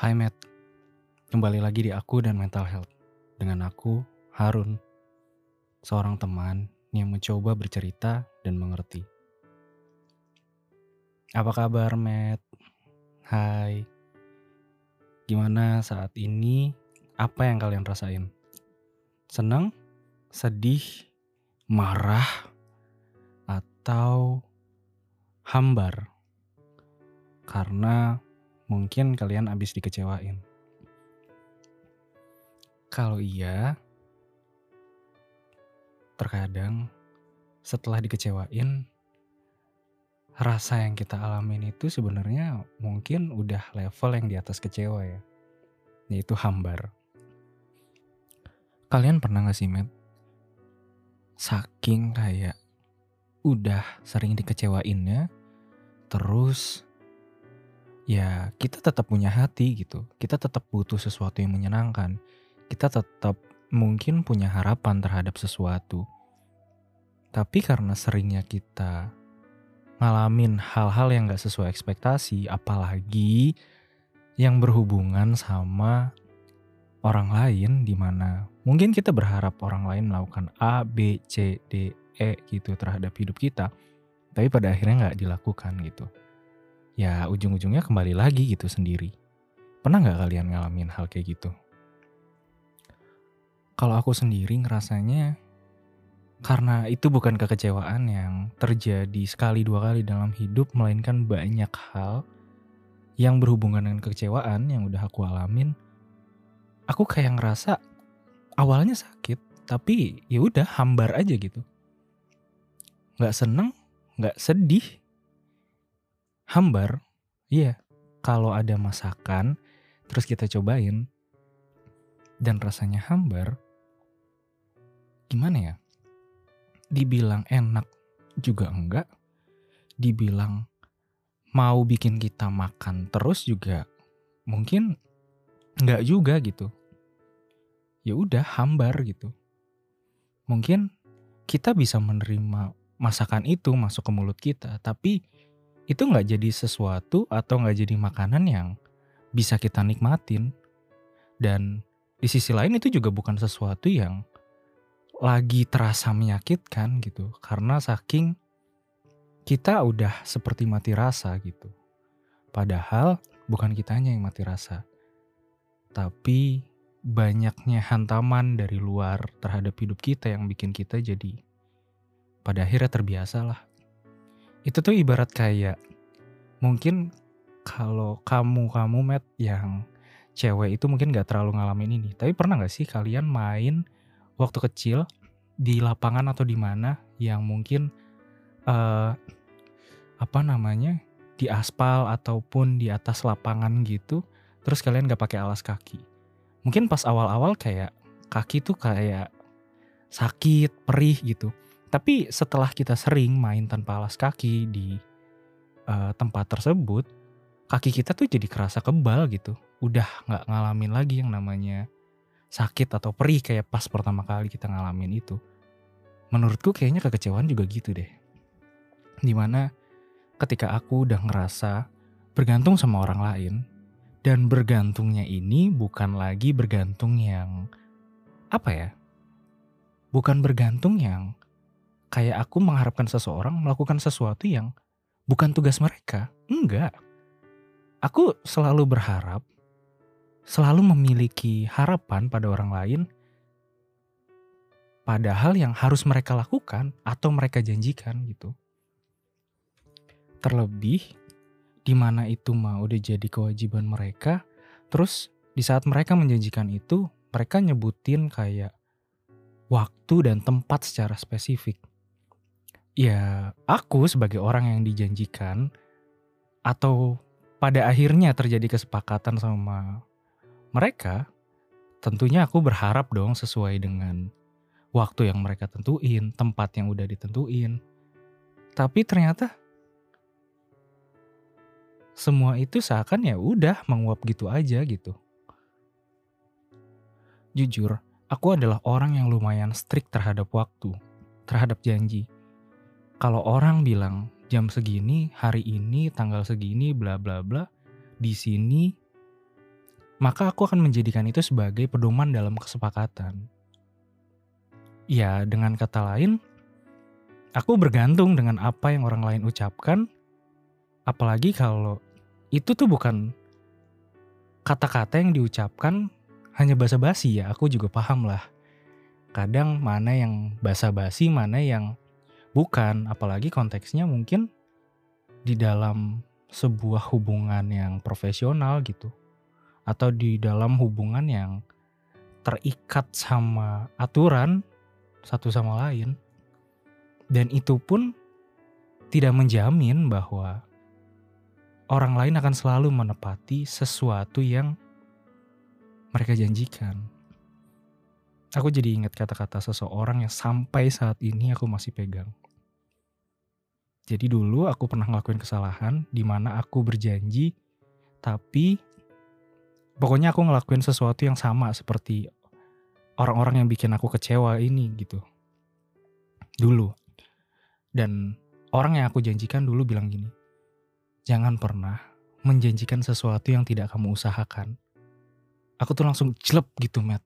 Hai Matt, kembali lagi di aku dan mental health. Dengan aku, Harun, seorang teman yang mencoba bercerita dan mengerti. Apa kabar Matt? Hai, gimana saat ini? Apa yang kalian rasain? Senang? Sedih? Marah? Atau hambar? Karena mungkin kalian habis dikecewain. Kalau iya, terkadang setelah dikecewain, rasa yang kita alamin itu sebenarnya mungkin udah level yang di atas kecewa ya, yaitu hambar. Kalian pernah gak sih, Matt? Saking kayak udah sering dikecewainnya, terus ya kita tetap punya hati gitu. Kita tetap butuh sesuatu yang menyenangkan. Kita tetap mungkin punya harapan terhadap sesuatu. Tapi karena seringnya kita ngalamin hal-hal yang gak sesuai ekspektasi, apalagi yang berhubungan sama orang lain di mana mungkin kita berharap orang lain melakukan A, B, C, D, E gitu terhadap hidup kita, tapi pada akhirnya nggak dilakukan gitu. Ya ujung-ujungnya kembali lagi gitu sendiri. Pernah nggak kalian ngalamin hal kayak gitu? Kalau aku sendiri ngerasanya karena itu bukan kekecewaan yang terjadi sekali dua kali dalam hidup, melainkan banyak hal yang berhubungan dengan kekecewaan yang udah aku alamin. Aku kayak ngerasa awalnya sakit, tapi ya udah hambar aja gitu. Nggak seneng, nggak sedih, hambar. Iya, kalau ada masakan, terus kita cobain, dan rasanya hambar, gimana ya? Dibilang enak juga enggak, dibilang mau bikin kita makan terus juga mungkin enggak juga gitu. Ya udah hambar gitu. Mungkin kita bisa menerima masakan itu masuk ke mulut kita, tapi itu nggak jadi sesuatu atau nggak jadi makanan yang bisa kita nikmatin. Dan di sisi lain itu juga bukan sesuatu yang lagi terasa menyakitkan gitu karena saking kita udah seperti mati rasa gitu. Padahal bukan kitanya yang mati rasa. Tapi banyaknya hantaman dari luar terhadap hidup kita yang bikin kita jadi pada akhirnya terbiasa lah. Itu tuh ibarat kayak mungkin kalau kamu-kamu met yang cewek itu mungkin gak terlalu ngalamin ini. Tapi pernah gak sih kalian main waktu kecil di lapangan atau di mana yang mungkin uh, apa namanya di aspal ataupun di atas lapangan gitu terus kalian gak pakai alas kaki mungkin pas awal-awal kayak kaki tuh kayak sakit perih gitu tapi setelah kita sering main tanpa alas kaki di uh, tempat tersebut kaki kita tuh jadi kerasa kebal gitu udah nggak ngalamin lagi yang namanya sakit atau perih kayak pas pertama kali kita ngalamin itu. Menurutku kayaknya kekecewaan juga gitu deh. Di mana ketika aku udah ngerasa bergantung sama orang lain, dan bergantungnya ini bukan lagi bergantung yang apa ya? Bukan bergantung yang kayak aku mengharapkan seseorang melakukan sesuatu yang bukan tugas mereka. Enggak. Aku selalu berharap selalu memiliki harapan pada orang lain, padahal yang harus mereka lakukan atau mereka janjikan gitu. Terlebih di mana itu mah udah jadi kewajiban mereka, terus di saat mereka menjanjikan itu, mereka nyebutin kayak waktu dan tempat secara spesifik. Ya, aku sebagai orang yang dijanjikan atau pada akhirnya terjadi kesepakatan sama mereka, tentunya aku berharap dong sesuai dengan waktu yang mereka tentuin, tempat yang udah ditentuin. Tapi ternyata semua itu seakan ya udah menguap gitu aja gitu. Jujur, aku adalah orang yang lumayan strict terhadap waktu, terhadap janji. Kalau orang bilang jam segini, hari ini, tanggal segini, bla bla bla, di sini maka aku akan menjadikan itu sebagai pedoman dalam kesepakatan. Ya, dengan kata lain, aku bergantung dengan apa yang orang lain ucapkan, apalagi kalau itu tuh bukan kata-kata yang diucapkan hanya basa-basi ya, aku juga paham lah. Kadang mana yang basa-basi, mana yang bukan, apalagi konteksnya mungkin di dalam sebuah hubungan yang profesional gitu. Atau di dalam hubungan yang terikat sama aturan satu sama lain. Dan itu pun tidak menjamin bahwa orang lain akan selalu menepati sesuatu yang mereka janjikan. Aku jadi ingat kata-kata seseorang yang sampai saat ini aku masih pegang. Jadi dulu aku pernah ngelakuin kesalahan di mana aku berjanji tapi pokoknya aku ngelakuin sesuatu yang sama seperti orang-orang yang bikin aku kecewa ini gitu. Dulu. Dan orang yang aku janjikan dulu bilang gini, Jangan pernah menjanjikan sesuatu yang tidak kamu usahakan. Aku tuh langsung jelek gitu, Matt.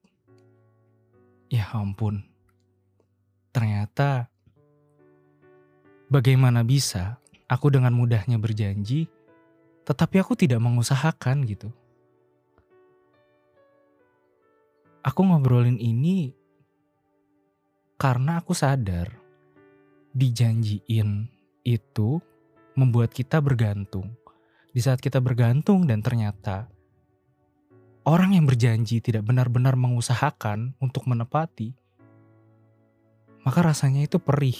Ya ampun. Ternyata bagaimana bisa aku dengan mudahnya berjanji tetapi aku tidak mengusahakan gitu. Aku ngobrolin ini karena aku sadar dijanjiin itu membuat kita bergantung. Di saat kita bergantung dan ternyata orang yang berjanji tidak benar-benar mengusahakan untuk menepati, maka rasanya itu perih,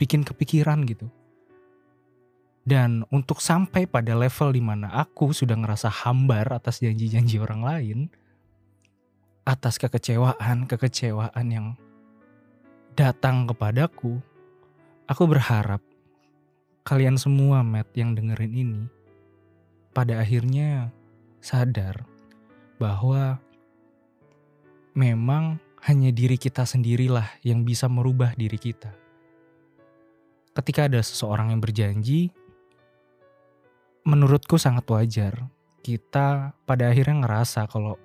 bikin kepikiran gitu. Dan untuk sampai pada level di mana aku sudah ngerasa hambar atas janji-janji orang lain, atas kekecewaan, kekecewaan yang datang kepadaku, aku berharap kalian semua, Matt, yang dengerin ini, pada akhirnya sadar bahwa memang hanya diri kita sendirilah yang bisa merubah diri kita. Ketika ada seseorang yang berjanji, menurutku sangat wajar kita pada akhirnya ngerasa kalau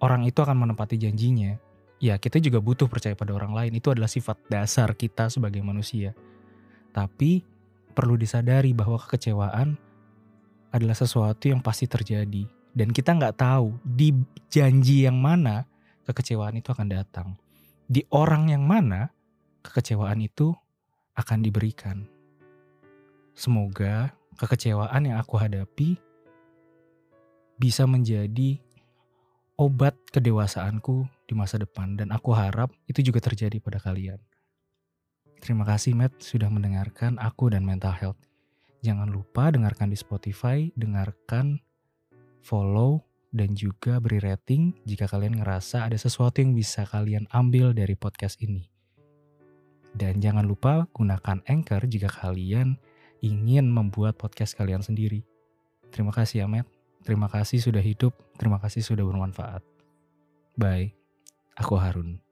orang itu akan menepati janjinya. Ya, kita juga butuh percaya pada orang lain. Itu adalah sifat dasar kita sebagai manusia. Tapi perlu disadari bahwa kekecewaan adalah sesuatu yang pasti terjadi dan kita nggak tahu di janji yang mana kekecewaan itu akan datang di orang yang mana kekecewaan itu akan diberikan semoga kekecewaan yang aku hadapi bisa menjadi obat kedewasaanku di masa depan dan aku harap itu juga terjadi pada kalian Terima kasih Matt sudah mendengarkan aku dan mental health. Jangan lupa dengarkan di Spotify, dengarkan, follow, dan juga beri rating jika kalian ngerasa ada sesuatu yang bisa kalian ambil dari podcast ini. Dan jangan lupa gunakan Anchor jika kalian ingin membuat podcast kalian sendiri. Terima kasih ya Matt. Terima kasih sudah hidup. Terima kasih sudah bermanfaat. Bye. Aku Harun.